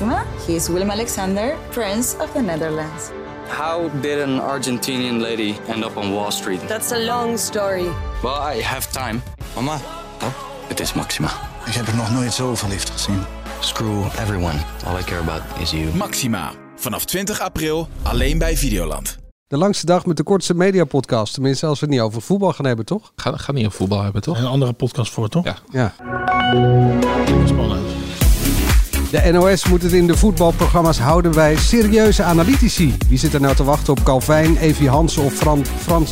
Maxima. He is Willem Alexander, Prince of the Netherlands. How did an Argentinian lady end up on Wall Street? That's a long story. Well, I have time. Mama, Oh, het is Maxima. ik heb er nog nooit zo verliefd gezien. Screw everyone. All I care about is you. Maxima. Vanaf 20 april alleen bij Videoland. De langste dag met de kortste mediapodcast. Tenminste, als we het niet over voetbal gaan hebben, toch? Ga, ga niet over voetbal hebben, toch? Een andere podcast voor, toch? Ja. Ja. Spannend. De NOS moet het in de voetbalprogramma's houden bij serieuze analytici. Wie zit er nou te wachten op Calvijn, Evie Hansen of Fran, Frans,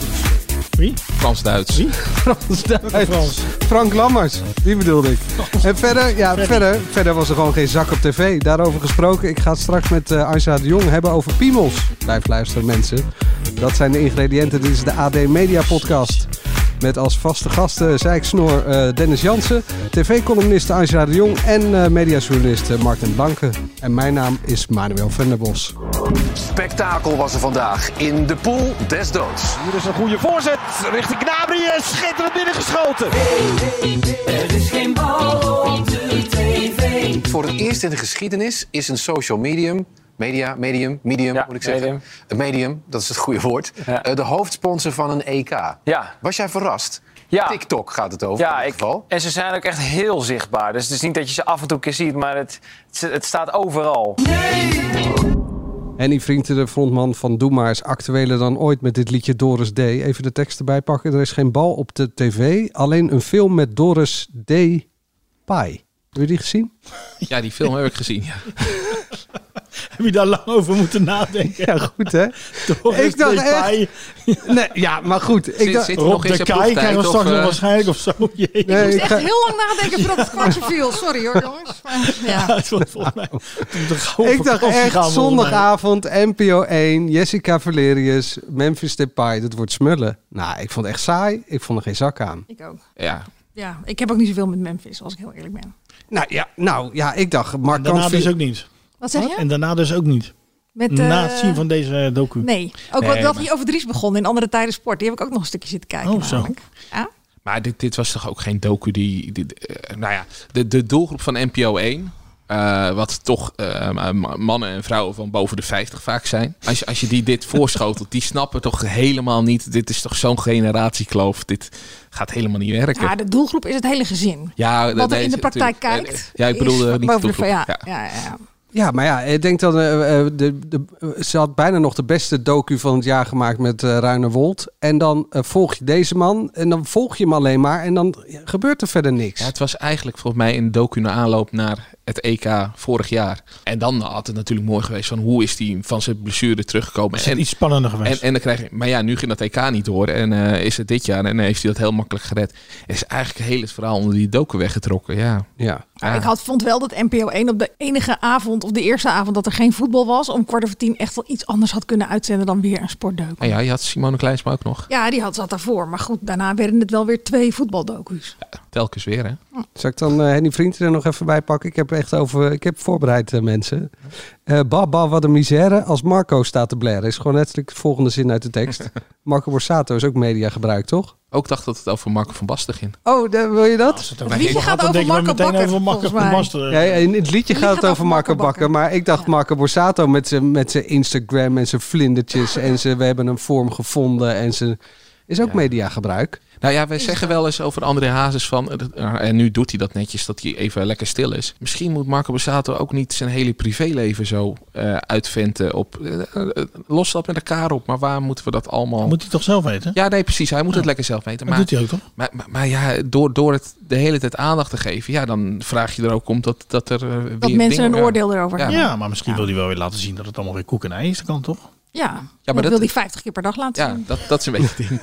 Wie? Frans-Duits. Frans Duits? Frans? Frank Lammers, die bedoelde ik. En verder, ja, verder, verder was er gewoon geen zak op tv. Daarover gesproken, ik ga het straks met uh, Anja de Jong hebben over piemels. Blijf luisteren mensen. Dat zijn de ingrediënten. Dit is de AD Media Podcast. Met als vaste gasten Zijksnor uh, Dennis Jansen, tv-columnist Angela de Jong en uh, mediajournalist uh, Martin Blanke. En mijn naam is Manuel Venderbos. Spektakel was er vandaag in de pool des doods. Hier is een goede voorzet richting Gnabry en schitterend binnengeschoten. Er is geen bal op de tv. Voor het eerst in de geschiedenis is een social medium... Media, medium, medium Ja, moet ik zeggen. medium. Een medium, dat is het goede woord. Ja. Eh, de hoofdsponsor van een EK. Ja. Was jij verrast? Ja. TikTok gaat het over Ja, in ik, geval. en ze zijn ook echt heel zichtbaar. Dus het is niet dat je ze af en toe een keer ziet, maar het, het, het staat overal. Henny Vrienden, de frontman van Doe Maar, is actueler dan ooit met dit liedje Doris D. Even de tekst erbij pakken. Er is geen bal op de tv, alleen een film met Doris D. Pai. Heb je die gezien? Ja, die film heb ik gezien. Ja. Heb je daar lang over moeten nadenken? Ja, goed hè? Doris Ik dacht Depay, Nee, ja, maar goed. Ik Zit, dacht, zit nog Rob in de Kai krijgen we straks Of, nog eh, waarschijnlijk of zo. Nee, ik echt ga- heel lang nadenken voordat het kwartje viel. Sorry hoor, jongens. Maar, ja. Het volgens mij- gauw ik dacht echt zondagavond, NPO 1, Jessica Valerius, Memphis Depay. Dat wordt smullen. Nou, ik vond het echt saai. Ik vond er geen zak aan. Ik ook. Ja, Ja, ik heb ook niet zoveel met Memphis, als ik heel eerlijk ben. Nou ja, nou, ja ik dacht, Mark Daarna dus ook niet. Wat zeg je? En daarna dus ook niet. Met, Na eh, het zien van deze docu. Nee, ook Nee, wat dat maar- hij over Dries begon in andere tijden sport. Die heb ik ook nog een stukje zitten kijken. Oh, zo. Ja? maar dit, dit was toch ook geen docu die... die eh, nou ja, de, de doelgroep van NPO 1... eh, wat toch eh, ma- mannen en vrouwen van boven de 50 vaak zijn. Als je, als je die dit voorschotelt, die snappen toch helemaal niet. Dit is toch zo'n generatiekloof. Dit gaat helemaal niet werken. ja, de doelgroep is het hele gezin. Ja, Wat er in de praktijk kijkt. Ja, ik bedoelde niet boven de doelgroep. Ja. ja, ja, ja. Ja, maar ja, ik denk dat eh, eh, de, de, ze had bijna nog de beste docu van het jaar gemaakt met eh Ruine Wold. En dan volg je deze man en dan volg je hem alleen maar en dan gebeurt er verder niks. Ja, het was eigenlijk volgens mij een docu naar aanloop naar het EK vorig jaar. En dan had het natuurlijk mooi geweest van hoe is hij van zijn blessure teruggekomen. Is het En, iets spannender en, geweest? en dan krijg je, maar ja, nu ging dat EK niet door en eh, is het dit jaar en heeft hij dat heel makkelijk gered. Het is eigenlijk heel het verhaal onder die docu weggetrokken, ja. Ja. Maar Ja. Ik had, vond wel dat NPO 1 op de enige avond, of de eerste avond dat er geen voetbal was, om kwart over tien echt wel iets anders had kunnen uitzenden dan weer een sportdocu. En ja, je had Simone Kleinsma ook nog. Ja, die had zat daarvoor. Maar goed, daarna werden het wel weer twee voetbaldocu's. Telkens weer, hè. Zal ik dan eh Henny Vriend er nog even bij pakken? Ik heb echt over, ik heb voorbereid eh, mensen. Eh Baba, wat een misère. Als Marco staat te blaren. Is gewoon letterlijk de volgende zin uit de tekst. Marco Borsato is ook media gebruikt, toch? Ook dacht dat het over Marco van Basten ging. Oh, de- wil je dat? Als het Het over liedje gaat dan over Marco meteen Bakker, over Marco van. Basten. Ja, in het liedje Het gaat het over Marco Bakker. Bakker. Maar ik dacht Ja. Marco Borsato met zijn met zijn Instagram en zijn vlindertjes. en ze, we hebben een vorm gevonden. En ze is ook Ja. mediagebruik. Nou ja, wij zeggen wel eens over André Hazes van... eh, en nu doet hij dat netjes, dat hij even lekker stil is. Misschien moet Marco Borsato ook niet zijn hele privéleven zo eh uitventen. Op, eh, los dat met elkaar op, maar waar moeten we dat allemaal... Moet hij toch zelf weten? Ja, nee, precies. Hij moet Ja. het lekker zelf weten. Dat Maar, doet hij ook toch? maar, maar, maar ja, door, door het de hele tijd aandacht te geven... Ja, dan vraag je er ook om dat, dat er weer Dat mensen dingen- een oordeel erover Ja. hebben. Ja, maar misschien wil hij wel weer laten zien dat het allemaal weer koek en ei is. Dat kan toch? Ja, maar dat, wil hij 50 keer per dag laten Ja, zien. dat, dat is een beetje het ding.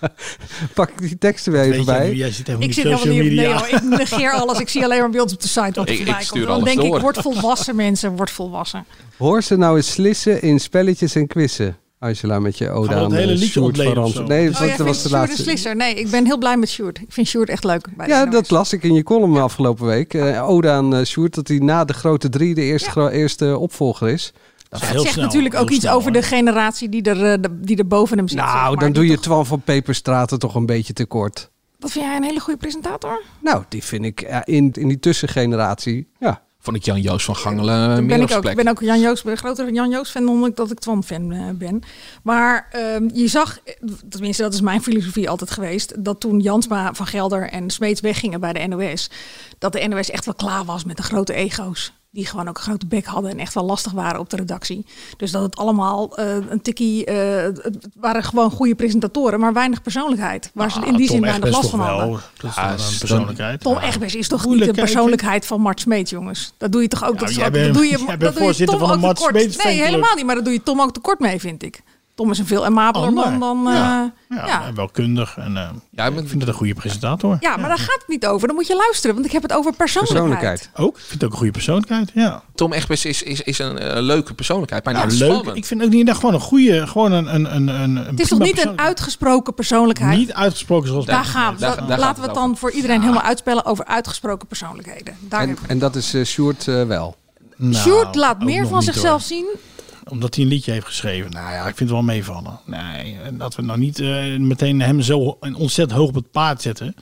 Pak ik die teksten weer even bij. jij zit helemaal Ik niet zit helemaal social niet op. media. Nee, hoor, ik negeer alles. Ik zie alleen maar bij ons op de site wat Ik- voorbij ik komt. Dan alles denk ik, word volwassen mensen, word volwassen. Hoor ze nou eens slissen in spelletjes en quizzen. Angela, met je we aan het hele liedje Sjoerd ontleden? Nee, Oh, dat was de Sjoerd laatste. slisser. Nee, ik ben heel blij met Sjoerd. Ik vind Sjoerd echt leuk. Bij de Ja, dat las ik in je column afgelopen week. Eh ode aan eh, Sjoerd, dat hij na de grote drie de eerste, Ja. gro- eerste opvolger is. Dat heel zegt snel, natuurlijk ook iets snel, over hoor. de generatie die er, eh, de- die er boven hem zit. zeg Nou, maar. dan doe je toch- Twan van Peperstraten toch een beetje tekort. Wat vind jij een hele goede presentator? Nou, die vind ik ja, in, in die tussengeneratie. Ja, vond ik Jan Joost van Gangelen eh, ben meer ik ook. Ben ook Jan Joost, ben een grotere Jan Joost fan dan ik- dat ik Twan fan eh, ben. Maar ehm, je zag, eh, tenminste dat is mijn filosofie altijd geweest, dat toen Jansma van Gelder en Smeets weggingen bij de NOS, dat de NOS echt wel klaar was met de grote ego's. Die gewoon ook een grote bek hadden en echt wel lastig waren op de redactie. Dus dat het allemaal eh, een tikkie, eh, het waren gewoon goede presentatoren, maar weinig persoonlijkheid. Waar ze in die Tom zin weinig last van hadden. Dat is Ja, toch is een dan- persoonlijkheid. Tom. Egbers is toch niet de persoonlijkheid van Mart Smeet, jongens. Dat doe je toch ook. Dat, is jij ook- bent- dat doe je, jij dat bent doe je voorzitter Tom van de ook Mart tekort. Nee, helemaal niet. Maar dat doe je Tom ook tekort mee, vind ik. Tom is een veel amabeler Oh, dan... nee. dan Ja. eh, Ja, ja. en welkundig. En, eh, Ja, ik vind het een goede presentator. Ja, maar daar gaat het niet over. Dan moet je luisteren, want ik heb het over persoonlijkheid. Ook. Ik vind het ook een goede persoonlijkheid. Ja. Tom Egbers is, is, is een eh, leuke persoonlijkheid, maar Nou, niet leuk. spannend. Ik vind ook niet dat gewoon een goede, gewoon een, een, een, een Het is toch niet een uitgesproken persoonlijkheid? Niet uitgesproken zoals Daar gaan we. daar- laten we het dan voor iedereen helemaal uitspellen over uitgesproken persoonlijkheden. Daar En, en dat is eh Sjoerd eh, wel. Nou, Sjoerd laat meer van zichzelf hoor. zien. Omdat hij een liedje heeft geschreven. Nou ja, ik vind het wel meevallen. Nee, en dat we nou niet eh, meteen hem zo ontzettend hoog op het paard zetten.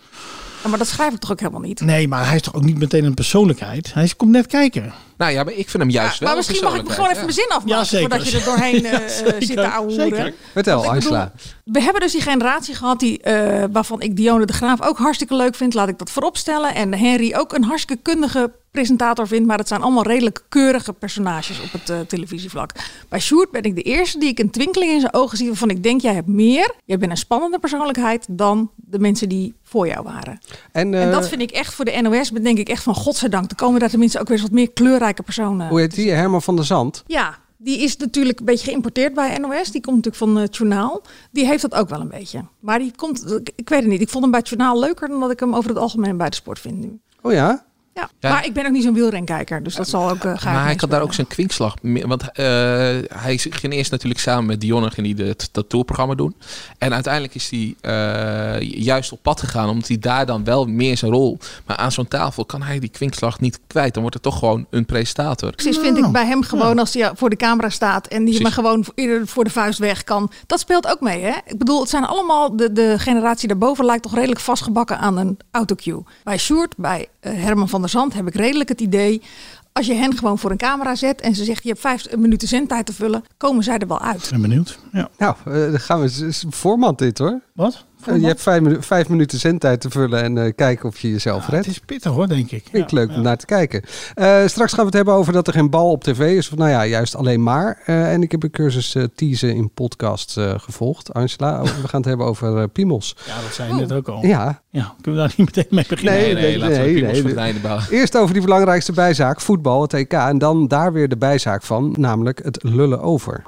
Ja, maar dat schrijf ik toch ook helemaal niet. Nee, maar hij is toch ook niet meteen een persoonlijkheid. Hij is- komt net kijken. Nou ja, maar ik vind hem juist wel maar misschien mag ik gewoon even mijn zin afmaken Ja, zeker. voordat je er doorheen eh, Ja, eh, zeker. zit te ouwehoeren. Zeker. Vertel, Angela. We hebben dus die generatie gehad die, eh, waarvan ik Dionne de Graaf ook hartstikke leuk vind. Laat ik dat vooropstellen. En Henry ook een hartstikke kundige presentator vindt. Maar het zijn allemaal redelijk keurige personages op het eh, televisievlak. Bij Sjoerd ben ik de eerste die ik een twinkeling in zijn ogen zie. Waarvan ik denk, jij hebt meer. Jij bent een spannende persoonlijkheid dan de mensen die voor jou waren. En, en eh, dat vind ik echt voor de NOS, denk ik echt van godzijdank. Er komen daar tenminste ook weer eens wat meer kleurrijke personen. Hoe heet die? Herman van der Zand. Ja, die is natuurlijk een beetje geïmporteerd bij NOS. Die komt natuurlijk van het journaal. Die heeft dat ook wel een beetje. Maar die komt, ik, ik weet het niet. Ik vond hem bij het journaal leuker dan dat ik hem over het algemeen bij de sport vind nu. Oh ja? Ja. Ja. Maar ik ben ook niet zo'n wielrenkijker, dus dat zal ook uh, Maar hij had daar ook zijn kwinkslag. mee- Want eh, hij ging eerst natuurlijk samen met Dionne ging hij de- dat tourprogramma doen. En uiteindelijk is hij eh, juist op pad gegaan. Omdat hij daar dan wel meer zijn rol... Maar aan zo'n tafel kan hij die kwinkslag niet kwijt. Dan wordt het toch gewoon een presentator. Precies vind ik bij hem gewoon als hij voor de camera staat en die maar gewoon voor de vuist weg kan. Dat speelt ook mee, hè? Ik bedoel, het zijn allemaal de, de generatie daarboven lijkt toch redelijk vastgebakken aan een autocue. Bij Sjoerd, bij eh, Herman van der Zand heb ik redelijk het idee. Als je hen gewoon voor een camera zet en ze zegt je hebt vijf minuten zendtijd te vullen, komen zij er wel uit. Ik ben benieuwd. Ja. Nou, eh, dan gaan we. Voormand dit hoor. Wat? Je hebt vijf, minu- vijf minuten zendtijd te vullen en eh, kijken of je jezelf redt. Het is pittig hoor, denk ik. Vind ik leuk om naar te kijken. Eh, straks gaan we het hebben over dat er geen bal op tv is. Of nou ja, juist alleen maar. Eh, en ik heb een cursus teasen in podcast eh, gevolgd. Angela, we gaan het hebben over piemels. Ja, dat zei je net ook al. Ja. Ja, kunnen we daar niet meteen mee beginnen? Nee, nee, laten we de piemels voor het nee. einde bouwen. Eerst over die belangrijkste bijzaak, voetbal, het EK. En dan daar weer de bijzaak van, namelijk het lullen over.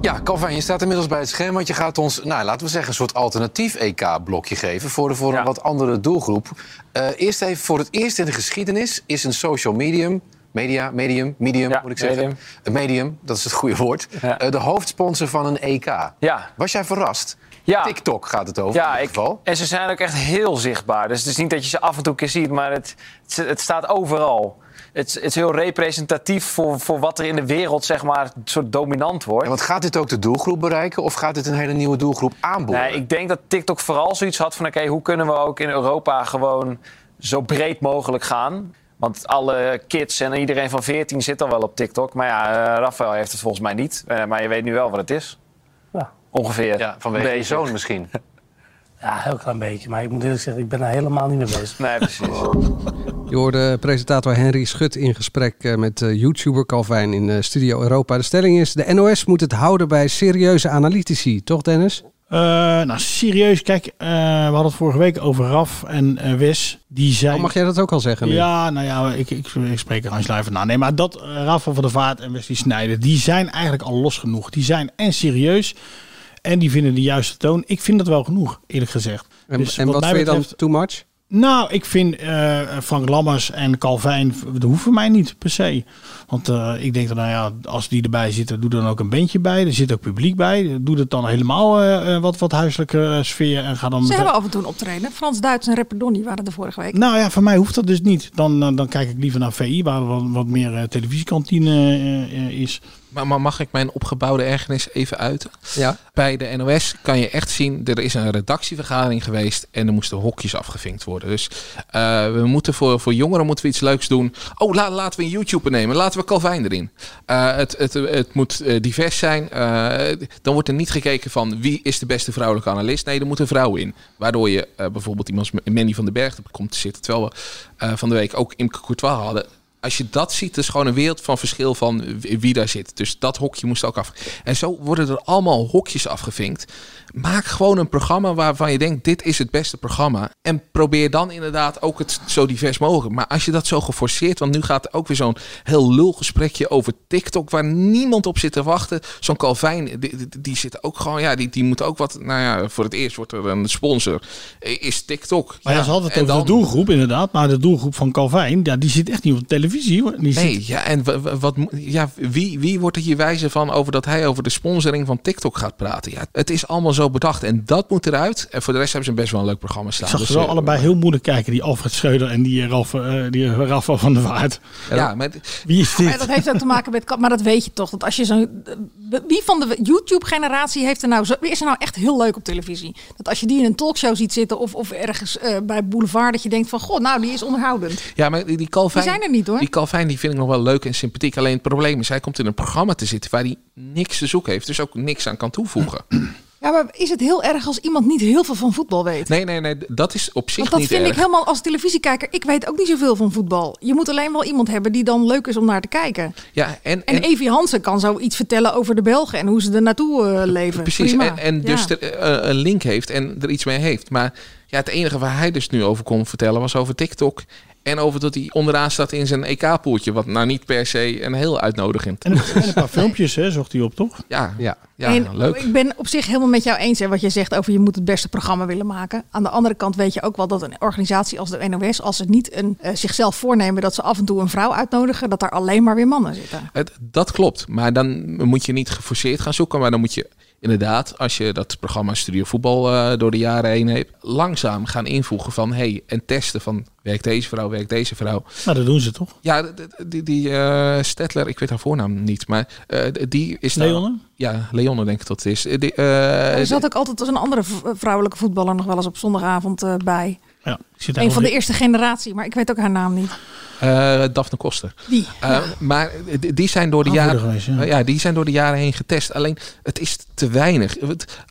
Ja, Calvin, je staat inmiddels bij het scherm, want je gaat ons, nou, laten we zeggen, een soort alternatief EK-blokje geven voor, voor een wat andere doelgroep. Eh, eerst even, voor het eerst in de geschiedenis is een social medium, media, medium, medium moet ik zeggen. medium. Een medium, dat is het goede woord. Ja. eh, de hoofdsponsor van een EK. Ja. Was jij verrast? Ja. TikTok gaat het over. Ja, in ik, ieder geval. en ze zijn ook echt heel zichtbaar. Dus het is niet dat je ze af en toe keer ziet, maar het, het, het staat overal. Het, is- het is heel representatief voor, voor wat er in de wereld, zeg maar, soort dominant wordt. Ja, want gaat dit ook de doelgroep bereiken of gaat dit een hele nieuwe doelgroep aanboren? Nee, ik denk dat TikTok vooral zoiets had van... oké, hoe kunnen we ook in Europa gewoon zo breed mogelijk gaan? Want alle kids en iedereen van 14 zit al wel op TikTok. Maar ja, eh, Rafael heeft het volgens mij niet. Eh, maar je weet nu wel wat het is. Ja. Ongeveer. Ja, vanwege je zoon misschien. Ja, een heel klein beetje. Maar ik moet eerlijk zeggen, ik ben daar helemaal niet mee bezig. Nee, precies. Je hoorde presentator Henry Schut in gesprek eh, met eh, YouTuber Calvijn in eh, Studio Europa. De stelling is, de NOS moet het houden bij serieuze analytici. Toch Dennis? Eh, nou, serieus. Kijk, eh, we hadden het vorige week over Raf en eh, Wes. Die zijn... Oh, mag jij dat ook al zeggen nu? Ja, nou ja, ik, ik, ik spreek er Angela even na. Nee, maar dat Rafa van der Vaart en Wesley Snijder, die zijn eigenlijk al los genoeg. Die zijn en serieus en die vinden de juiste toon. Ik vind dat wel genoeg, eerlijk gezegd. En, Dus en wat, mij vind je dan too much? Nou, ik vind eh, Frank Lammers en Calvijn, dat hoeven mij niet per se. Want eh, ik denk dat, nou ja, als die erbij zitten, doe dan ook een bandje bij. Er zit ook publiek bij. Doe het dan helemaal eh, wat, wat huiselijke sfeer en ga dan... Ze met- hebben af en toe een optreden. Frans Duits en rapper Donny waren er vorige week. Nou ja, voor mij hoeft dat dus niet. Dan, dan kijk ik liever naar VI, waar wat, wat meer televisiekantine is. Maar, maar mag ik mijn opgebouwde ergernis even uiten? Ja. Bij de NOS kan je echt zien, er is een redactievergadering geweest en er moesten hokjes afgevinkt worden. Dus eh, we moeten voor, voor jongeren moeten we iets leuks doen. Oh, la, laten we een YouTuber nemen. Laten we Calvijn erin. Eh, het, het, het moet eh, divers zijn. Dan wordt er niet gekeken van wie is de beste vrouwelijke analist. Nee, er moet een vrouw in. Waardoor je bijvoorbeeld iemand als Mandy van den Berg er komt te zitten. Terwijl we van de week ook Imke Courtois hadden. Als je dat ziet, is gewoon een wereld van verschil van wie daar zit. Dus dat hokje moest ook af. En zo worden er allemaal hokjes afgevinkt. Maak gewoon een programma waarvan je denkt: dit is het beste programma. En probeer dan inderdaad ook het zo divers mogelijk. Maar als je dat zo geforceerd, want nu gaat er ook weer zo'n heel lul gesprekje over TikTok, waar niemand op zit te wachten. Zo'n Calvijn, die, die, zit ook gewoon, ja, die, die moet ook wat. Nou ja, voor het eerst wordt er een sponsor. Is TikTok. Maar ja, hadden het en over de doelgroep inderdaad. Maar de doelgroep van Calvijn, ja, die zit echt niet op de televisie. Hoor. Die Nee, zit- ja, en wa- wa- wat, ja, wie, wie wordt er hier wijzer van over dat hij over de sponsoring van TikTok gaat praten? Ja, het is allemaal zo bedacht en dat moet eruit. En voor de rest hebben ze best wel een leuk programma staan. Ik zag Dus, ze wel eh, allebei heel moeilijk kijken. Die Alfred Schreuder en die, Ralf, eh, die Rafa van der Waard. Ja, maar Wie is Maar dit? dat heeft ook te maken met. Maar dat weet je toch? Dat als je zo'n. Wie van de YouTube-generatie heeft er nou. Zo, is er nou echt heel leuk op televisie? Dat als je die in een talkshow ziet zitten. of, of ergens eh, bij Boulevard. dat je denkt van. Goh, nou, die is onderhoudend. Ja, maar die, die Calvijn... Die zijn er niet, hoor. Die Calvijn die vind ik nog wel leuk en sympathiek. Alleen het probleem is, hij komt in een programma te zitten waar hij niks te zoeken heeft. Dus ook niks aan kan toevoegen. Ja, maar is het heel erg als iemand niet heel veel van voetbal weet? Nee, nee, nee. Dat is op zich Want dat niet vind erg. ik helemaal als televisiekijker. Ik weet ook niet zoveel van voetbal. Je moet alleen wel iemand hebben die dan leuk is om naar te kijken. Ja, en, En, Evie Hansen kan zoiets vertellen over de Belgen en hoe ze er naartoe eh, leven. Precies, Prima. en, en dus Ja. er, eh, een link heeft en er iets mee heeft. Maar ja, het enige waar hij dus nu over kon vertellen was over TikTok. En over dat hij onderaan staat in zijn EK-poeltje. Wat nou niet per se een heel uitnodigend. En, en een paar filmpjes hè, zocht hij op, toch? Ja, ja. ja en leuk. Ik ben op zich helemaal met jou eens hè, wat je zegt over je moet het beste programma willen maken. Aan de andere kant weet je ook wel dat een organisatie als de NOS, als ze niet een, eh, zichzelf voornemen dat ze af en toe een vrouw uitnodigen, dat daar alleen maar weer mannen zitten. Het, dat klopt. Maar dan moet je niet geforceerd gaan zoeken. Maar dan moet je inderdaad, als je dat programma Studio Voetbal eh, door de jaren heen hebt, langzaam gaan invoegen van hey, en testen van werkt deze vrouw, werkt deze vrouw. Nou, dat doen ze toch? Ja, die, die eh, Stettler, ik weet haar voornaam niet, maar eh, die is daar- Leonne? Ja, Leonne denk ik dat het is. Eh, Die, er zat ook altijd als een andere vrouwelijke voetballer nog wel eens op zondagavond eh, bij. Ja, ik zit Een van de eerste generatie, maar ik weet ook haar naam niet. Eh, Daphne Koster. Die, Eh, ja. Maar die- zijn door de jaren. geweest, ja. ja. die zijn door de jaren heen getest. Alleen het is te weinig.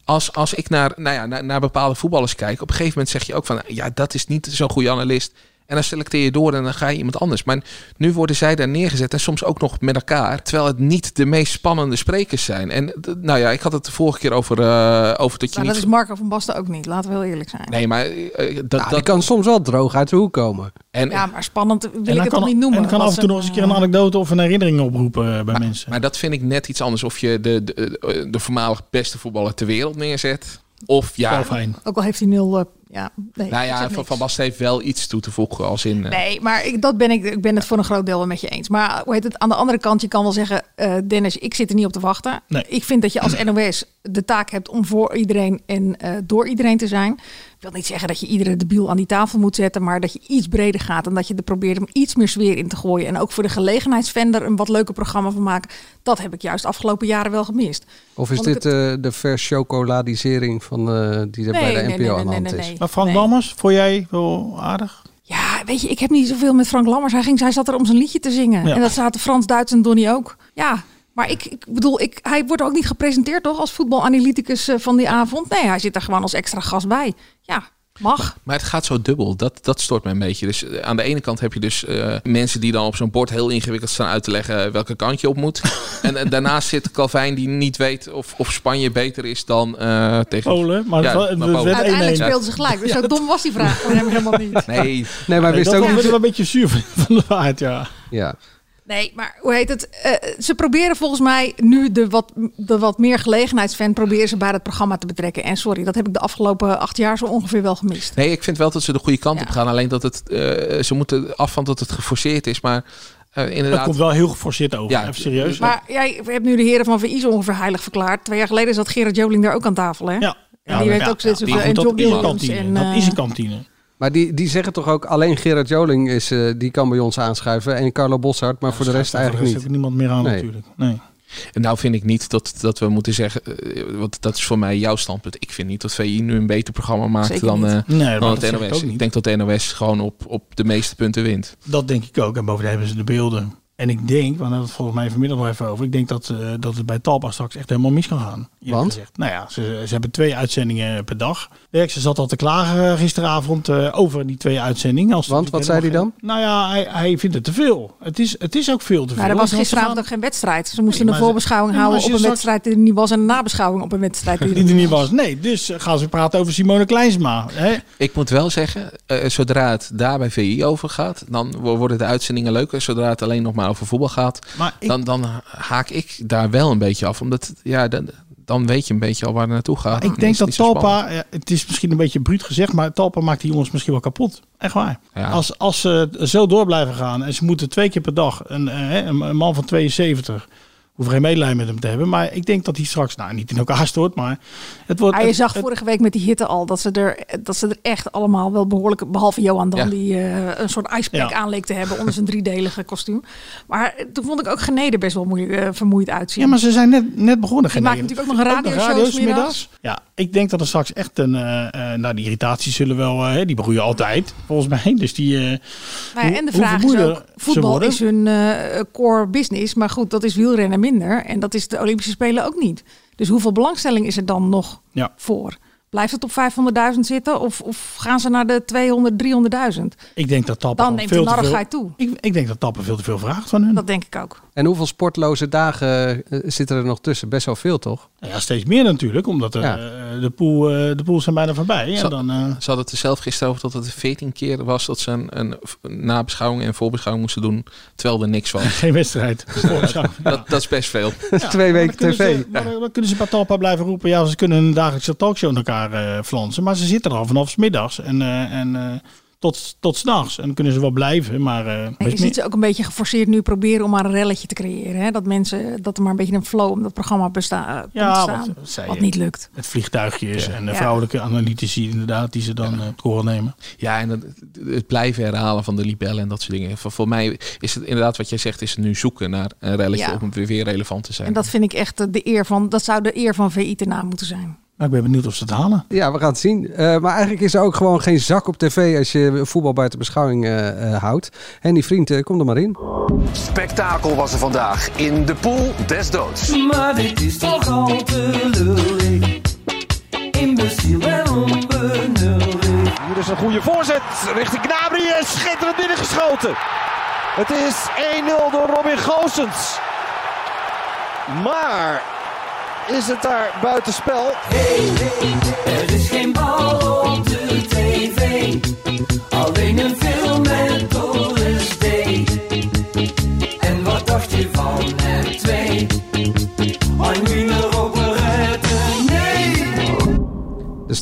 Als, als ik naar, nou ja, naar, naar bepaalde voetballers kijk, op een gegeven moment zeg je ook van ja, dat is niet zo'n goede analist. En dan selecteer je door en dan ga je iemand anders. Maar nu worden zij daar neergezet en soms ook nog met elkaar. Terwijl het niet de meest spannende sprekers zijn. En nou ja, ik had het de vorige keer over, eh, over dat je Nou, niet. dat is Marco van Basten ook niet, laten we heel eerlijk zijn. Nee, maar eh, dat, Ja, dat die kan soms wel droog uit de hoek komen. En, Ja, maar spannend wil ik het kan, toch niet noemen. en dan kan af en toe nog eens een keer een anekdote of een herinnering oproepen eh, bij mensen. Maar dat vind ik net iets anders. Of je de, de, de voormalig beste voetballer ter wereld neerzet. Of ja. Ook al heeft hij nul... ja, nee, Nou ja, van, van Basten heeft wel iets toe te voegen. Als in. eh, Nee, maar ik, dat ben ik, ik ben het voor een groot deel wel met je eens. Maar hoe heet het? Aan de andere kant, je kan wel zeggen, eh, Dennis, ik zit er niet op te wachten. Nee. Ik vind dat je als NOS de taak hebt om voor iedereen en eh, door iedereen te zijn. Ik wil niet zeggen dat je iedere debiel aan die tafel moet zetten, maar dat je iets breder gaat en dat je er probeert om iets meer sfeer in te gooien. En ook voor de gelegenheidsvender een wat leuker programma van maken. Dat heb ik juist afgelopen jaren wel gemist. Of is dit eh, de verchocoladisering van eh, die er Nee, bij de NPO nee, aan de nee, hand nee, is? Nee. Maar Frank Lammers, vond jij wel aardig? Ja, weet je, ik heb niet zoveel met Frank Lammers. Hij, ging, hij zat er om zijn liedje te zingen. Ja. En dat zaten Frans, Duits en Donny ook. Ja, maar ik, ik bedoel, ik, hij wordt ook niet gepresenteerd toch als voetbalanalyticus eh, van die avond. Nee, hij zit er gewoon als extra gast bij. Ja, mag. Maar het gaat zo dubbel. Dat, dat stoort mij een beetje. Dus eh, aan de ene kant heb je dus eh, mensen die dan op zo'n bord heel ingewikkeld staan uit te leggen welke kant je op moet. en, eh, daarnaast zit Calvijn die niet weet of, of Spanje beter is dan eh, tegen Polen, maar Uiteindelijk 1-1. speelden ze gelijk. Dus zo dom was die vraag voor hem helemaal niet. Nee, Nee, maar Nee, wist dat ook wel een beetje zuur van- van de waard, ja. Ja. Nee, maar hoe heet het? Eh, ze proberen volgens mij nu de wat, de wat meer gelegenheidsfan proberen ze bij het programma te betrekken. En sorry, dat heb ik de afgelopen acht jaar zo ongeveer wel gemist. Nee, ik vind wel dat ze de goede kant Ja. op gaan. Alleen dat het, eh, ze moeten af van dat het geforceerd is. Maar eh, Dat inderdaad. komt wel heel geforceerd over. Ja, Even serieus. Maar jij hebt nu de heren van VI zo ongeveer heilig verklaard. Twee jaar geleden zat Gerard Joling daar ook aan tafel, hè? Ja. En Ja, die weet ja, ook zitten die zoveel. En John dat is een Williams. kantine. En, dat is een kantine. Maar die, die zeggen toch ook, alleen Gerard Joling is, eh, die kan bij ons aanschuiven. En Carlo Bossard, maar voor de rest de eigenlijk rest niet. ook niemand meer aan Nee. natuurlijk. Nee. En nou vind ik niet dat, dat we moeten zeggen, eh, want dat is voor mij jouw standpunt. Ik vind niet dat VI nu een beter programma maakt Zeker dan, eh, Nee, dat het ik NOS. Ik, niet. denk dat de NOS gewoon op, op de meeste punten wint. Dat denk ik ook. En bovendien hebben ze de beelden. En ik denk, hadden het volgens mij vanmiddag nog even over. Ik denk dat, eh, dat het bij Talpa straks echt helemaal mis kan gaan. Want? gezegd. Nou ja, ze, ze hebben twee uitzendingen per dag. Dirk, ze zat al te klagen eh, gisteravond eh, over die twee uitzendingen. Als Want, wat zei hij dan? Nou ja, hij, hij vindt het te veel. Het is, het is ook veel te veel. Nou, er was Want gisteravond gaan- ook geen wedstrijd. Ze moesten Nee, een maar ze- voorbeschouwing Nee, maar houden als op je een straks- wedstrijd die er niet was... en een nabeschouwing op een wedstrijd die er Die er niet was. Nee, dus gaan ze praten over Simone Kleinsma. Hè? Ik moet wel zeggen, eh, zodra het daar bij VI over gaat, dan wo- worden de uitzendingen leuker. Zodra het alleen nog maar over voetbal gaat, Maar ik- dan, dan haak ik daar wel een beetje af. Omdat, ja, dan, dan weet je een beetje al waar het naartoe gaat. Dan Ik denk dat. Talpa, ja, het is misschien een beetje bruut gezegd, maar Talpa maakt die jongens misschien wel kapot. Echt waar. Ja. Als, als ze zo door blijven gaan en ze moeten twee keer per dag een, eh, een man van 72, hoeven geen medelijden met hem te hebben. Maar ik denk dat hij straks, nou niet in elkaar stort, maar het wordt... Maar je het- zag het- vorige week met die hitte al dat ze er, dat ze er echt allemaal wel behoorlijk, behalve Johan dan, Ja. die eh, een soort icepack Ja. aan leek te hebben onder zijn driedelige kostuum. Maar eh, toen vond ik ook Genede best wel moeilijk, eh, vermoeid uitzien. Ja, maar ze zijn net, net begonnen. Die maakt natuurlijk ook nog een radioshow middags. Ja, ik denk dat er straks echt een... eh eh, nou, die irritaties zullen wel... die begroeien altijd, volgens mij. Dus die... eh, Nou ja, hoe- en de hoe vraag is vermoeider ook, voetbal is hun core business, maar goed, dat is wielrennen minder. En dat is de Olympische Spelen ook niet. Dus hoeveel belangstelling is er dan nog Ja. voor? Blijft het op 500.000 zitten of, of gaan ze naar de 200, 300.000? Ik denk dat Talpa Dan neemt de veel te veel... narrigheid toe. Ik, ik denk dat Talpa veel te veel vraagt van hun. Dat denk ik ook. En hoeveel sportloze dagen eh, zitten er nog tussen? Best wel veel, toch? Nou ja, steeds meer natuurlijk, omdat eh, Ja. de, pool, eh, de pools zijn bijna voorbij. En Ze, dan, eh, ze hadden het er zelf gisteren over dat het 14 keer was dat ze een, een, nabeschouwing en voorbeschouwing moesten doen, terwijl er niks was. geen wedstrijd. dat, dat is best veel. Twee weken tv. Ze, maar dan kunnen ze bij Talpa blijven roepen. Ja, ze kunnen een dagelijkse talkshow in elkaar eh flansen. Maar ze zitten er al vanaf 's middags en, eh, en eh, tot, tot s'nachts. En dan kunnen ze wel blijven. Maar eh, best je ziet ze ook een beetje geforceerd nu proberen om maar een relletje te creëren. Hè? Dat mensen, dat er maar een beetje een flow om dat programma besta komt Ja, te wat, staan. wat zei wat je? niet lukt. Het vliegtuigjes en de Ja. vrouwelijke analytici inderdaad, die ze dan eh, op koren nemen. Ja, en het, het blijven herhalen van de libellen en dat soort dingen. Voor, voor mij is het inderdaad wat jij zegt, is het nu zoeken naar een relletje Ja. om weer weer relevant te zijn. En dat vind ik echt eh, de eer van, dat zou de eer van VI te na moeten zijn. Maar ik ben benieuwd of ze het halen. Ja, we gaan het zien. Eh, maar eigenlijk is er ook gewoon geen zak op tv als je voetbal buiten beschouwing eh, eh, houdt. En die vriend, eh, kom er maar in. Spektakel was er vandaag in de pool des doods. Maar dit is toch al te lullig. Imbeciel en onbenullig. Hier is een goede voorzet richting Gnabry. en Schitterend binnengeschoten. Het is 1-0 door Robin Goossens. Maar is het daar buitenspel? Er is geen bal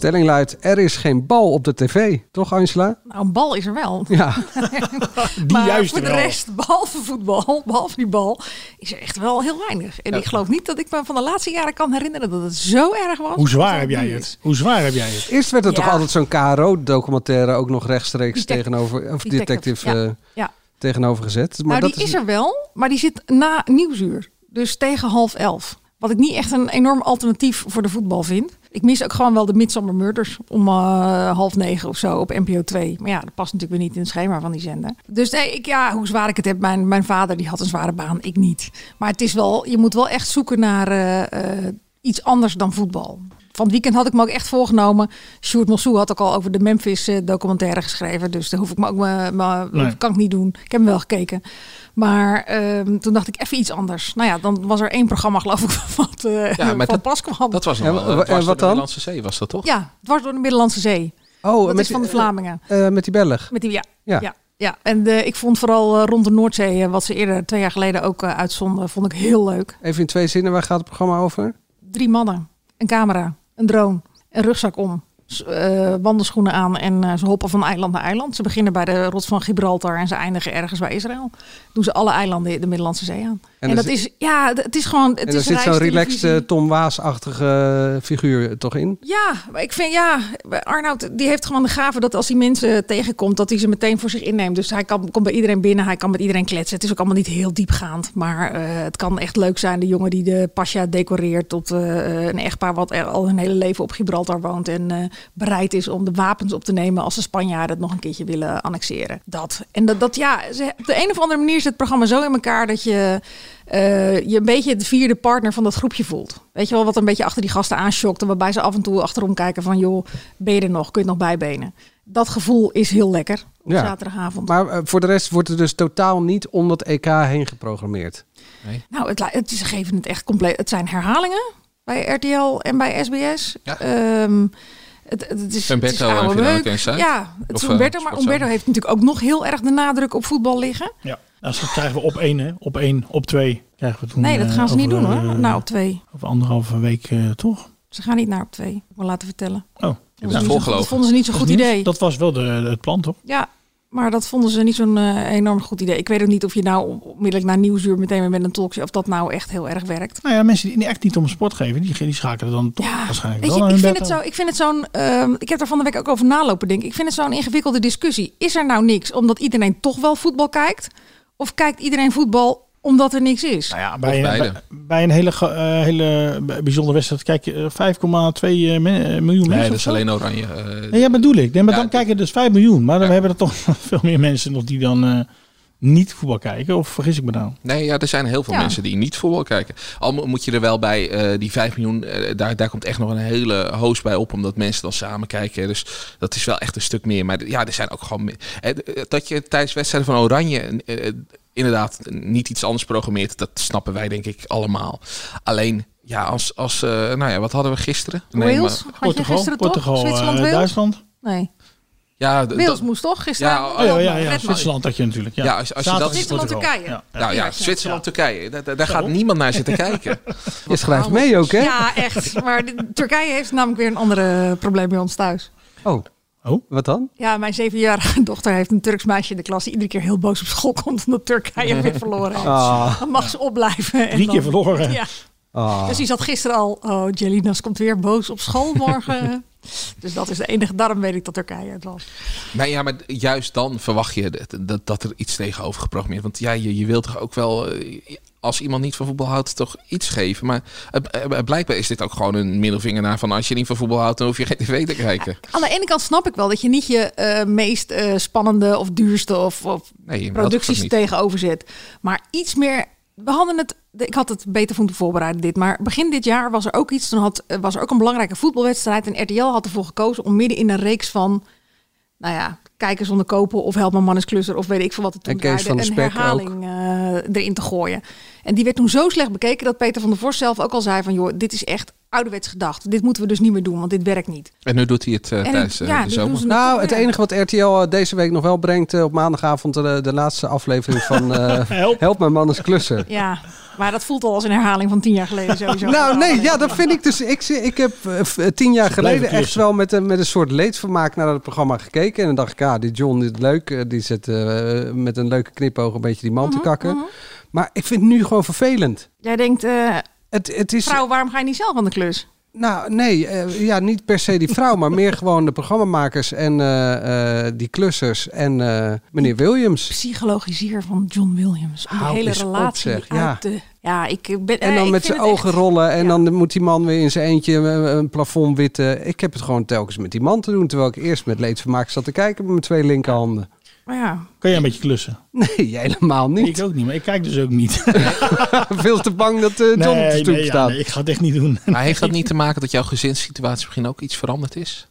stelling luidt, er is geen bal op de tv. Toch Angela? Nou, een bal is er wel. Ja. Die maar juist voor de wel. rest, behalve voetbal, behalve die bal, is er echt wel heel weinig. En Ja. ik geloof niet dat ik me van de laatste jaren kan herinneren dat het zo erg was. Hoe zwaar heb jij het? is. Hoe zwaar heb jij het? Eerst werd er toch altijd zo'n KRO-documentaire ook nog rechtstreeks Detective. tegenover... Of Detective, detective, ja. eh, Ja. tegenover gezet. Maar nou, dat die is... er wel, maar die zit na nieuwsuur. Dus tegen half elf. Wat ik niet echt een enorm alternatief voor de voetbal vind. Ik mis ook gewoon wel de Midsummer Murders om eh, half negen of zo op NPO 2. Maar ja, dat past natuurlijk weer niet in het schema van die zender. Dus nee, ik, ja, hoe zwaar ik het heb. Mijn, mijn vader die had een zware baan, ik niet. Maar het is wel, je moet wel echt zoeken naar eh, eh, iets anders dan voetbal. Van het weekend had ik me ook echt voorgenomen. Sjoerd Mossou had ook al over de Memphis eh, documentaire geschreven. Dus daar hoef ik me ook me, me- Nee. kan ik niet doen. Ik heb hem wel gekeken. Maar ehm, toen dacht ik even iets anders. Nou ja, dan was er één programma geloof ik wat eh Ja, maar van dat- pas kwam. Dat was Ja, nog wa- wel. door de dan? Middellandse Zee was dat toch? Ja, dwars door de Middellandse Zee. Oh, dat met is van de Vlamingen. eh, met die Belg. Met die, ja. Ja. Ja. ja, En eh, ik vond vooral rond de Noordzee, wat ze eerder twee jaar geleden ook uitzonden, vond ik heel leuk. Even in twee zinnen, waar gaat het programma over? Drie mannen, een camera, een drone, een rugzak om. Eh, wandelschoenen aan en eh, ze hoppen van eiland naar eiland. Ze beginnen bij de rots van Gibraltar en ze eindigen ergens bij Israël. Doen ze alle eilanden in de Middellandse Zee aan. En, dat is, ja, het is gewoon. Het en er is zit zo'n relaxed eh, Tom Waas-achtige figuur toch in? Ja, maar ik vind ja, Arnoud die heeft gewoon de gave dat als hij mensen tegenkomt, dat hij ze meteen voor zich inneemt. Dus hij kan, komt bij iedereen binnen, hij kan met iedereen kletsen. Het is ook allemaal niet heel diepgaand, maar het kan echt leuk zijn. De jongen die de pasja decoreert tot een echtpaar wat er al hun hele leven op Gibraltar woont en bereid is om de wapens op te nemen als de Spanjaarden het nog een keertje willen annexeren. Dat. En dat, dat ja, ze, op de een of andere manier zit het programma zo in elkaar dat je eh, je een beetje de vierde partner van dat groepje voelt. Weet je wel, wat een beetje achter die gasten aanschokt. En waarbij ze af en toe achterom kijken van... joh, ben je er nog? Kun je het nog bijbenen? Dat gevoel is heel lekker op Ja. zaterdagavond. Maar eh, voor de rest wordt er dus totaal niet om dat EK heen geprogrammeerd. Nou, het, het, is- ze geven het echt compleet. Het zijn herhalingen bij RTL en bij SBS. Ehm, het, het, het is, Humberto het is? Ja, het is Of, eh, Humberto. Maar? Humberto heeft natuurlijk ook nog heel erg de nadruk op voetbal liggen. Ja. Nou, dat krijgen we op één, hè? Op één, op twee krijgen we toen. Nee, dat eh, gaan ze niet over, doen hoor. eh, Nou, op twee. Over anderhalve week, eh, toch? Ze gaan niet naar op twee. Ik wil laten vertellen. Oh, Dat is niet zo- dat vonden ze niet zo'n goed idee. Dat was wel de, het plan, toch? Ja, maar dat vonden ze niet zo'n eh, enorm goed idee. Ik weet ook niet of je nou onmiddellijk na nieuwsuur meteen weer met een talkshow... of dat nou echt heel erg werkt. Nou ja, mensen die echt niet om sport geven, die, die schakelen dan toch waarschijnlijk wel je, ik vind, het zo, ik vind het zo'n... ehm, ik heb er van de week ook over nalopen denken. Ik vind het zo'n ingewikkelde discussie. Is er nou niks omdat iedereen toch wel voetbal kijkt? Of kijkt iedereen voetbal omdat er niks is? Nou ja, bij, een, bij, bij een hele, eh, hele bijzondere wedstrijd kijk je eh, 5,2 eh, eh, miljoen Nee, mensen. dat of is alleen oranje. Nee, ja, bedoel ik. Nee, maar Ja, dan kijken dus 5 miljoen. Maar dan hebben er toch veel meer mensen nog die dan eh, niet voetbal kijken. Of vergis ik me nou? Nee, ja, er zijn heel veel Ja. mensen die niet voetbal kijken. Al mo- moet je er wel bij, eh, die 5 miljoen, daar, daar komt echt nog een hele host bij op, omdat mensen dan samen kijken. Dus dat is wel echt een stuk meer. Maar ja, er zijn ook gewoon. Dat je tijdens wedstrijden van Oranje inderdaad niet iets anders programmeert, dat snappen wij denk ik allemaal. Alleen. Ja, als, als eh, nou ja, wat hadden we gisteren? Wales? maar- Had je Portugal, gisteren toch? Portugal, Zwitserland, eh, Wales? Duitsland? Nee. Ja, Wales dat- moest toch gisteren? Ja, Oh, ja, ja, ja. Zwitserland had je natuurlijk. Ja, Ja, als, als je dat Zwitserland. Turkije. Ja. Nou ja, Zwitserland, Turkije. Daar, daar- daar gaat niemand naar zitten kijken. Je schrijft mee ook, hè? Ja, echt. Maar de- Turkije heeft namelijk weer een andere probleem bij ons thuis. Oh. Oh, wat dan? Ja, mijn zevenjarige dochter heeft een Turks meisje in de klas... die iedere keer heel boos op school komt... omdat Turkije weer verloren heeft. Ah. Dan mag ze opblijven. en Drie keer verloren. Ja. Ah. Dus die zat gisteren al... Oh, Jelinas komt weer boos op school morgen. dus dat is de enige... Daarom weet ik dat Turkije het was. Maar ja, maar juist dan verwacht je dat, dat, dat er iets tegenover geprogrammeerd Want ja, je, je wilt toch ook wel, eh, als iemand niet van voetbal houdt, toch iets geven. Maar het- eh, blijkbaar is dit ook gewoon een middelvinger naar van als je niet van voetbal houdt, dan hoef je geen tv te kijken. Aan de ene kant snap ik wel dat je niet je eh, meest eh, spannende of duurste of, of Nee, producties tegenover zet. Maar iets meer. We hadden het. Ik had het beter moeten voorbereiden dit. Maar begin dit jaar was er ook iets. Toen had, eh, was er ook een belangrijke voetbalwedstrijd. En RTL had ervoor gekozen om midden in een reeks van. Nou ja, kijken zonder kopen of help mijn man is klusser of weet ik veel wat het toen En Kees van de een herhaling eh, erin te gooien. En die werd toen zo slecht bekeken dat Peter van der Vorst zelf ook al zei van joh, dit is echt ouderwets gedacht. Dit moeten we dus niet meer doen, want dit werkt niet. En nu doet hij het En tijdens eh, ja, de nu zomer. doen ze Nou, het enige wat RTL eh, deze week nog wel brengt op maandagavond de, de laatste aflevering van eh, Help. mijn man is klusser. Ja, maar dat voelt al als een herhaling van tien jaar geleden sowieso. Nou, nee, ja, dat vind ik dus. Ik, zie- ik heb tien jaar geleden echt klussen. wel met, een- met een soort leedvermaak naar het programma gekeken. En dan dacht ik, ja, die John dit is leuk. Die zit met een leuke knipoog een beetje die man te Mhm, kakken. Maar ik vind het nu gewoon vervelend. Jij denkt, eh Het, het is, vrouw, waarom ga je niet zelf aan de klus? Nou, nee, eh, ja, niet per se die vrouw, maar meer gewoon de programmamakers en eh, eh, die klussers en eh, meneer Williams. Psychologiseer van John Williams. Om de hele op, relatie zeg, uit ja. de... Ja, ik ben... En dan met zijn ogen echt- rollen en dan moet die man weer in zijn eentje een, een plafond witten. Ik heb het gewoon telkens met die man te doen, terwijl ik eerst met leedvermaak zat te kijken met mijn twee linkerhanden. Maar ja, Kan jij een beetje klussen? Nee, helemaal niet. Ik ook niet, maar ik kijk dus ook niet. Veel te bang dat eh, John op de nee, stoep nee, ja, staat. nee, ik ga het echt niet doen. Maar heeft dat niet te maken dat jouw gezinssituatie misschien ook iets veranderd is?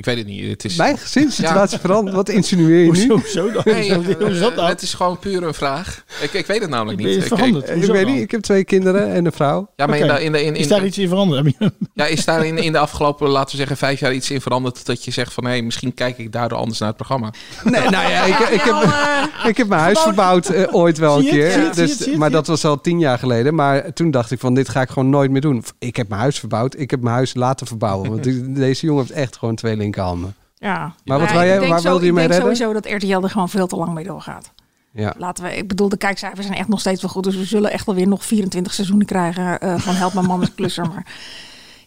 Ik weet het niet. Het is... Mijn gezinssituatie veranderd. Wat insinueer je nu? Hoezo dan? Nee, Hoezo- hoe is dat eh, nou? het is gewoon puur een vraag. Ik, ik weet het namelijk niet. Ik- veranderd? ik- Ik weet niet, ik heb twee kinderen en een vrouw. ja, maar in de, in de, in, Is daar iets in veranderd? Ja, is daar in, in de afgelopen, laten we zeggen, vijf jaar iets in veranderd dat je zegt van, hé, misschien kijk ik daardoor anders naar het programma. Nee, nou ja, ik, ik, heb, ik heb mijn huis verbouwd eh, ooit wel een keer. Dus, maar dat was al tien jaar geleden. Maar toen dacht ik van, dit ga ik gewoon nooit meer doen. Ik heb mijn huis verbouwd. Ik heb mijn huis laten verbouwen. Want deze jongen heeft echt gewoon Ja. Maar wat ik jij- waar wilde je mee Ik denk redden? sowieso dat RTL er gewoon veel te lang mee doorgaat. Ja. Laten we, ik bedoel, de kijkcijfers zijn echt nog steeds wel goed. Dus we zullen echt alweer nog 24 seizoenen krijgen eh, van Help mijn man is klusser. Maar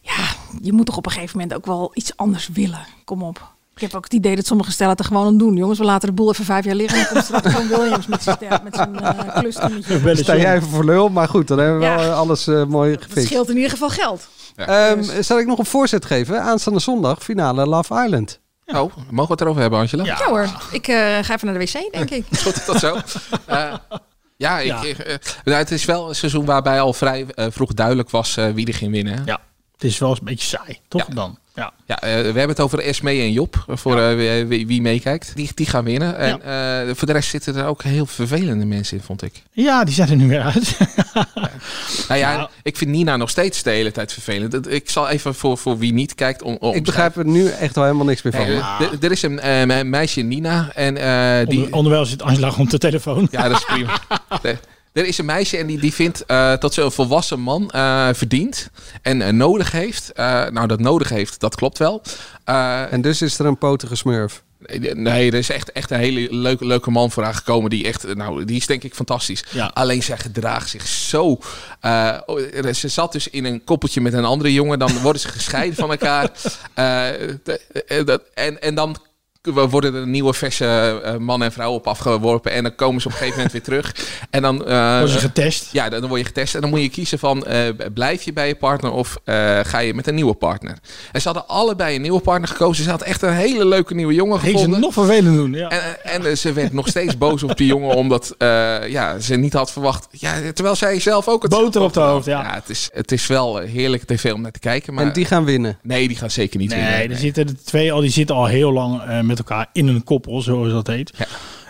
ja, je moet toch op een gegeven moment ook wel iets anders willen. Kom op. Ik heb ook het idee dat sommige stellen het er gewoon aan doen. Jongens, we laten de boel even vijf jaar liggen. En dan komt straks Williams met zijn, met zijn klusteametje. Sta jij even voor lul. Maar goed, dan hebben we Ja. wel alles eh, mooi gefixt. scheelt in ieder geval geld. Ehm, zal ik nog een voorzet geven? Aanstaande zondag, finale Love Island. Oh, mogen we het erover hebben, Angela? Ja, hoor, ik eh, ga even naar de wc, denk ik. Tot, tot zo. Eh, ja, ik, Ja. eh, nou, het is wel een seizoen waarbij al vrij vroeg duidelijk was eh, wie er ging winnen. Ja, het is wel eens een beetje saai, toch dan? Ja. Ja, eh, we hebben het over Esme en Job, voor eh, wie, wie- wie meekijkt. Die, die gaan winnen. En eh, voor de rest zitten er ook heel vervelende mensen in, vond ik. ja, die zijn er nu weer uit. Nou ja, ik vind Nina nog steeds de hele tijd vervelend. Ik zal even voor, voor wie niet kijkt... Om, om Ik begrijp er nu echt wel helemaal niks meer van. Nee, er is een eh, me- meisje, Nina, en eh, die... Onder, onderwijl zit Angela op de telefoon. Ja, dat is prima. Er is een meisje en die, die vindt eh, dat ze een volwassen man eh, verdient en eh, nodig heeft. Eh, nou, dat nodig heeft, dat klopt wel. Eh, En dus is er een potige smurf. Nee, er is echt, echt een hele leuke, leuke man voor haar gekomen. Die echt, nou, die is denk ik fantastisch. Ja. Alleen zij gedraagt zich zo. eh, oh, ze zat dus in een koppeltje met een andere jongen. Dan worden ze gescheiden van elkaar. De- en, en dan worden er nieuwe verse eh, man en vrouw op afgeworpen. En dan komen ze op een gegeven moment weer terug. En dan eh, Worden ze getest? Ja, dan, dan word je getest. En dan moet je kiezen van eh, blijf je bij je partner of eh, ga je met een nieuwe partner. En ze hadden allebei een nieuwe partner gekozen. Ze had echt een hele leuke nieuwe jongen ze gevonden. nog vervelend doen. Ja. En, en eh, ze werd nog steeds boos op die jongen, omdat eh, ja, ze niet had verwacht. Ja, terwijl zij zelf ook het Boter op de hoofd, ja. het, is, het is wel eh, heerlijk tv om naar te kijken. Maar En die gaan winnen. nee, die gaan zeker niet winnen. Nee, er zitten de twee al, die zitten al heel lang eh, met elkaar in een koppel, zoals dat heet.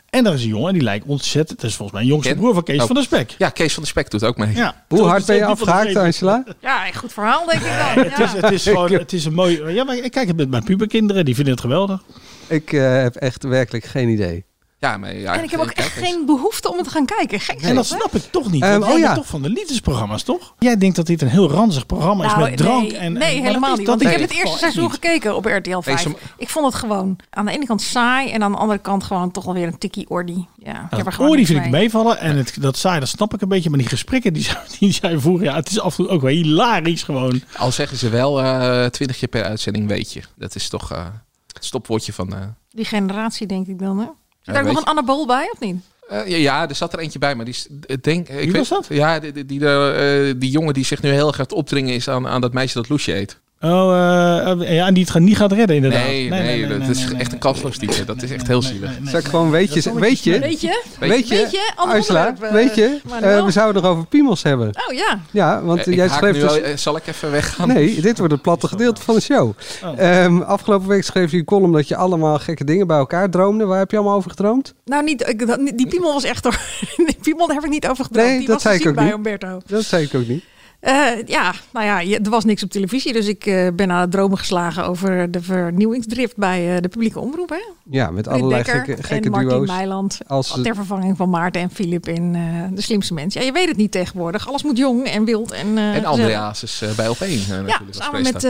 En daar is een jongen die lijkt ontzettend. Dat is volgens mij een jongste Ken- broer van Kees Oh. van der Spek. Ja, Kees van der Spek doet ook mee. Ja. Hoe hard ben je afgehaakt. Angela? Ja, een goed verhaal, denk ik wel. Het, is, het is gewoon, het is een mooi. Ja, maar ik kijk het met mijn puberkinderen, die vinden het geweldig. Ik eh, heb echt werkelijk geen idee. Ja, maar ja, En ik heb ook echt geen behoefte om het te gaan kijken. Gek En dat snap ik toch niet. Want oh jij ja. bent toch van de liefdesprogramma's, toch? Jij denkt dat dit een heel ranzig programma is Nou, met drank nee, en. nee, en- helemaal niet. Want ik heb het eerste seizoen gekeken op RTL 5. ze- Ik vond het gewoon aan de ene kant saai en aan de andere kant gewoon toch wel weer een tikkie ordi. Ja, ik heb er Dat gewoon oor die niks vind ik mee. meevallen. En het, dat saai, dat snap ik een beetje. Maar die gesprekken die zij, die zij voeren, ja, het is af en toe ook wel hilarisch gewoon. Al zeggen ze wel eh 20 keer per uitzending, weet je. Dat is toch eh, het stopwoordje van... eh, Die generatie denk ik dan, hè? Zit daar nog een anabool bij, of niet? Eh, ja, ja, er zat er eentje bij, maar die denk, ik Wie was dat? Ja, die, die, die, eh, die jongen die zich nu heel erg gaat opdringen is aan, aan dat meisje dat Loesje eet. Oh, eh, eh, ja, en die het gaan- niet gaat redden inderdaad. Nee, nee, dat is echt een kansloos type. Dat is echt heel zielig. Ik gewoon weet je, weet je, Weet je? weet je, eh, weet je, maar eh, we zouden nog over piemels hebben. Oh ja. Ja, want jij schreef dus... al- zal ik even weggaan? Nee, dit wordt het platte gedeelte van de show. Oh. Ehm, afgelopen week schreef je een column dat je allemaal gekke dingen bij elkaar droomde. Waar heb je allemaal over gedroomd? Nou, niet, ik, die piemel was echt... Die piemel daar heb ik niet over gedroomd. Nee, die dat was zei ik ook bij niet. Umberto. Dat zei ik ook niet. Eh, ja, nou ja, je- er was niks op televisie. Dus ik eh, ben aan het dromen geslagen over de vernieuwingsdrift bij eh, de publieke omroep. Hè? Ja, met allerlei Dekker gekke, gekke en Martin duo's. Meiland. Als, Ter vervanging van Maarten en Filip in eh, De Slimste Mens. Ja, je weet het niet tegenwoordig. Alles moet jong en wild. En, eh, En. Andreas is eh, bij op één eh, Ja, samen met eh,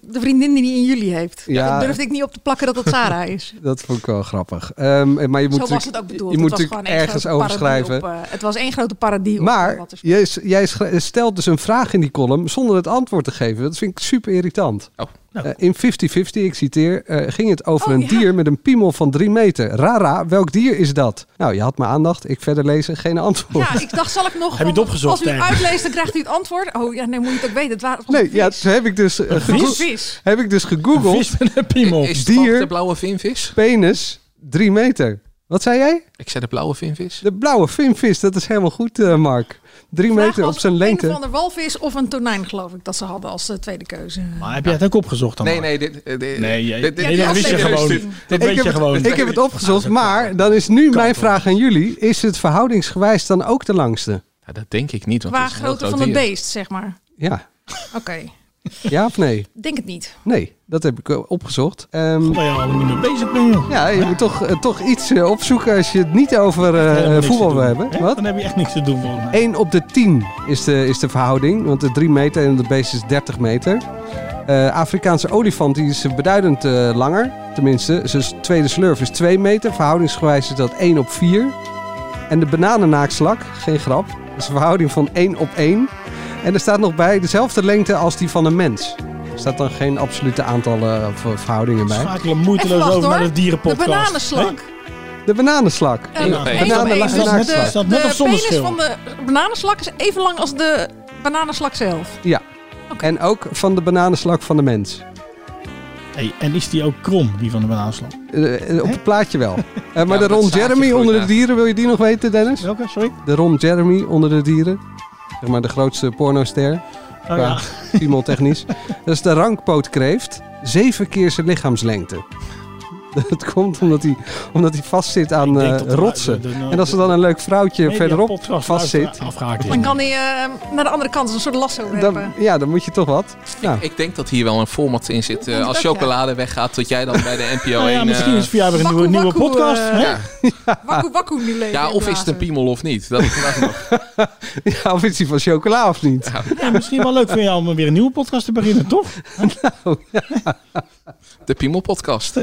de vriendin die hij in juli heeft. Ja. Dat durfde ik niet op te plakken dat het Sarah is. Dat vond ik wel grappig. Ehm, maar je moet Zo was het ook bedoeld. Je moet Het was ergens grote over parodie schrijven. op, eh, het was één grote op, eh, Maar wat er jij, stelt dus een vraag in die column zonder het antwoord te geven. Dat vind ik super irritant. Oh. Eh, in 50-50, ik citeer, eh, ging het over Oh, een ja. dier met een piemel van drie meter. Rara, welk dier is dat? Nou, je had mijn aandacht. Ik verder lezen, geen antwoord. Ja, ik dacht, zal ik nog... Heb je het opgezocht, Als u uitleest, dan krijgt u het antwoord. Oh ja, nee, moet je het ook weten. Het was nee, ja, toen heb ik dus, een gegoo- vis. heb ik dus Een gegoogeld. vis met een piemel. Is dier- de blauwe vinvis? Penis, drie meter. Wat zei jij? Ik zei de blauwe vinvis. De blauwe vinvis, dat is helemaal goed, eh, Mark. Drie Vraag meter op zijn Een lengte. van de walvis of een tonijn, geloof ik, dat ze hadden als eh, tweede keuze. Maar heb jij het ook opgezocht dan? Nee, nee, dit, eh, dit- Nee, jij- dit- dit- nee, dat wist je gewoon. dit- Dat ik weet heb, je gewoon. ik heb het opgezocht, maar dan is nu mijn vraag aan jullie. Is het verhoudingsgewijs dan ook de langste? Ja, dat denk ik niet, want Qua een grootte groot van het dier. beest, zeg maar. Ja. Oké, Ja of nee? denk het niet. Nee, dat heb ik eh, opgezocht. Ehm, Waar je al niet mee bezig bent, joh. ja, je moet toch, eh, toch iets eh, opzoeken als je het niet over eh, niks voetbal wil hebben. Wat? Dan heb je echt niks te doen volgens mij. 1 op de 10 is de, is de verhouding. Want de 3 meter en het beest is 30 meter. Eh, Afrikaanse olifant die is beduidend eh, langer. Tenminste, zijn tweede slurf is 2 meter. Verhoudingsgewijs is dat 1 op 4. En de bananennaakslak, geen grap, is een verhouding van 1 op 1. En er staat nog bij dezelfde lengte als die van een mens. Er staat dan geen absolute aantallen of eh, verhoudingen bij. Schakelen moeiteloos over naar de De dierenpodcast. bananenslak. De bananenslak. Eén op één. de, dat net de of zonder penis van de bananenslak is even lang als de bananenslak zelf. Ja. En ook van de bananenslak van de mens. Hey, en is die ook krom, die van de bananenslak? Eh, eh, op het plaatje wel. Eh, maar de Ron Jeremy onder de dieren, wil je die nog weten, Dennis? Welke, sorry? De Ron Jeremy onder de dieren. Zeg maar de grootste pornoster. Oh qua ja. Piemeltechnisch. Dat is de rankpootkreeft. Zeven keer zijn lichaamslengte. Dat komt omdat hij, omdat hij vastzit aan eh, er- rotsen. de- de- en als er dan een leuk vrouwtje verderop podcast vastzit. Dan kan hij eh, naar de andere kant een soort lasso dan, werpen. ja, dan moet je toch wat. Nou, Ik denk dat hier wel een format in zit. eh, als chocolade weggaat, tot jij dan bij de NPO 1... Nou ja, misschien is het voor jou weer een nieuwe, podcast. hè? Wakku wakku nu leven. ja, of is het een piemel of niet? Dat is vandaag nog. ja, of is hij van chocola of niet? Ja, misschien wel leuk voor jou om weer een nieuwe podcast te beginnen, toch? De Piemelpodcast.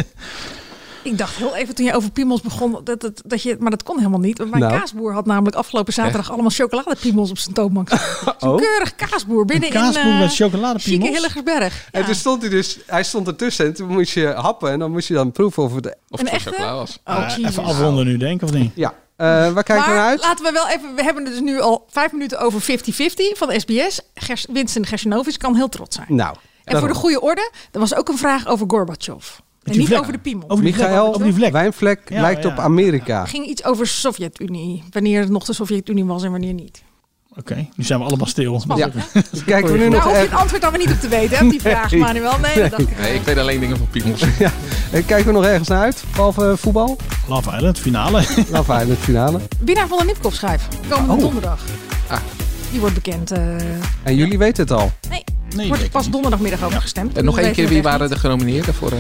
Ik dacht heel even toen je over piemels begon, dat, dat, dat je, maar dat kon helemaal niet. Want mijn Nou. kaasboer had namelijk afgelopen zaterdag allemaal chocoladepiemels op zijn toonbank. Zo'n Oh. keurig kaasboer binnen kaasboer in met uh, chocoladepiemels? chique Hilligersberg. En toen stond hij dus, hij stond ertussen en toen moest je happen en dan moest je dan proeven of het... Of Een het chocola was. Oh, Eh, even afronden nu, denk ik, of niet? Ja, Eh, waar kijken we naar uit? laten we wel even, we hebben het dus nu al vijf minuten over 50-50 van de SBS. Gers, Winston Gersinovic kan heel trots zijn. Nou, En voor de goede orde, er was ook een vraag over Gorbachev. En die niet vlek. over de piemel. Over die vlek, die vlek. Wijnvlek Ja, lijkt ja. op Amerika. Het ging iets over Sovjet-Unie. Wanneer het nog de Sovjet-Unie was en wanneer niet. Oké, nu zijn we allemaal stil. Ja. Kijken we nu nog Nou, hoef je het antwoord dan weer niet op te weten, hè, op die vraag. Manuel. Nee, dat dacht ik. Nee, ik weet alleen dingen van piemels. Ja. Kijken we nog ergens naar uit? Behalve eh, voetbal? Love Island, finale. Love Island finale. Winnaar van de Nipkoff schijf. Komende Oh. donderdag. Ah. Die wordt bekend. eh, En jullie weten het al. nee, Nee, wordt ik pas donderdagmiddag over gestemd. En nog één keer, wie waren de genomineerden voor... eh,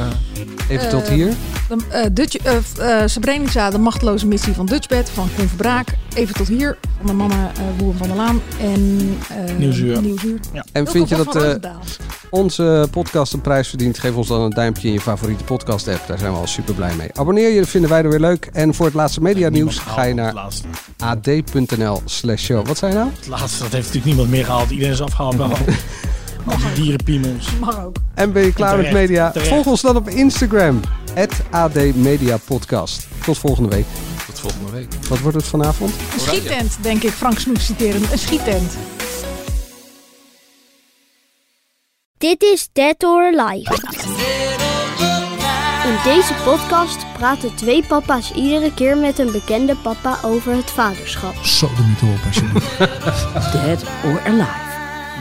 Even Eh, tot hier. De, eh, Dutch, eh, eh, Srebrenica, de machteloze missie van Dutchbed van Koen Verbraak. Even tot hier, van de mannen eh Boer van der Laan. En eh Nieuwsuur. Nieuwsuur. Ja. En vind je dat eh, onze podcast een prijs verdient? Geef ons dan een duimpje in je favoriete podcast app. Daar zijn we al super blij mee. Abonneer je, dat vinden wij er weer leuk. En voor het laatste media nieuws ga je naar ad.nl slash show. Wat zei je nou? Het laatste, dat heeft natuurlijk niemand meer gehaald. Iedereen is afgehaald. dierenpiemels. Mag ook. En ben je klaar Terecht, met media? terecht. Volg ons dan op Instagram. AD Media Podcast. Tot volgende week. tot volgende week. Wat wordt het vanavond? Een schiettent, denk ik. Frank Snoek citeren. Een schiettent. Dit is Dead or Alive. In deze podcast praten twee papa's iedere keer met een bekende papa over het vaderschap. Zo de niet op alsjeblieft. Dead or Alive.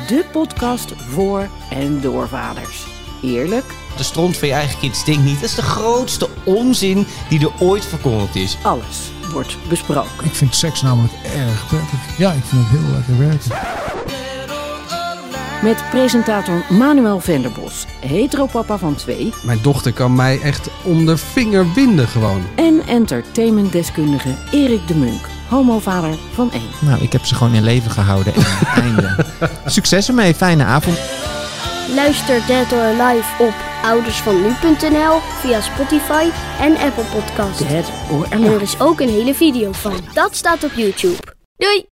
De podcast voor en door vaders. Eerlijk, De stront van je eigen kind stinkt niet. Dat is de grootste onzin die er ooit verkondigd is. alles wordt besproken. Ik vind seks namelijk erg prettig. Ja, ik vind het heel lekker werken. Met presentator Manuel Venderbos, heteropapa van twee... Mijn dochter kan mij echt om de vinger winden gewoon. en entertainmentdeskundige Erik de Munk, homovader van één. Nou, ik heb ze gewoon in leven gehouden. En einde. Succes ermee, fijne avond. Luister Dead or Alive op oudersvannu.nl via Spotify en Apple Podcasts. Dead or En er Alive. is ook een hele video van. Dat staat op YouTube. Doei!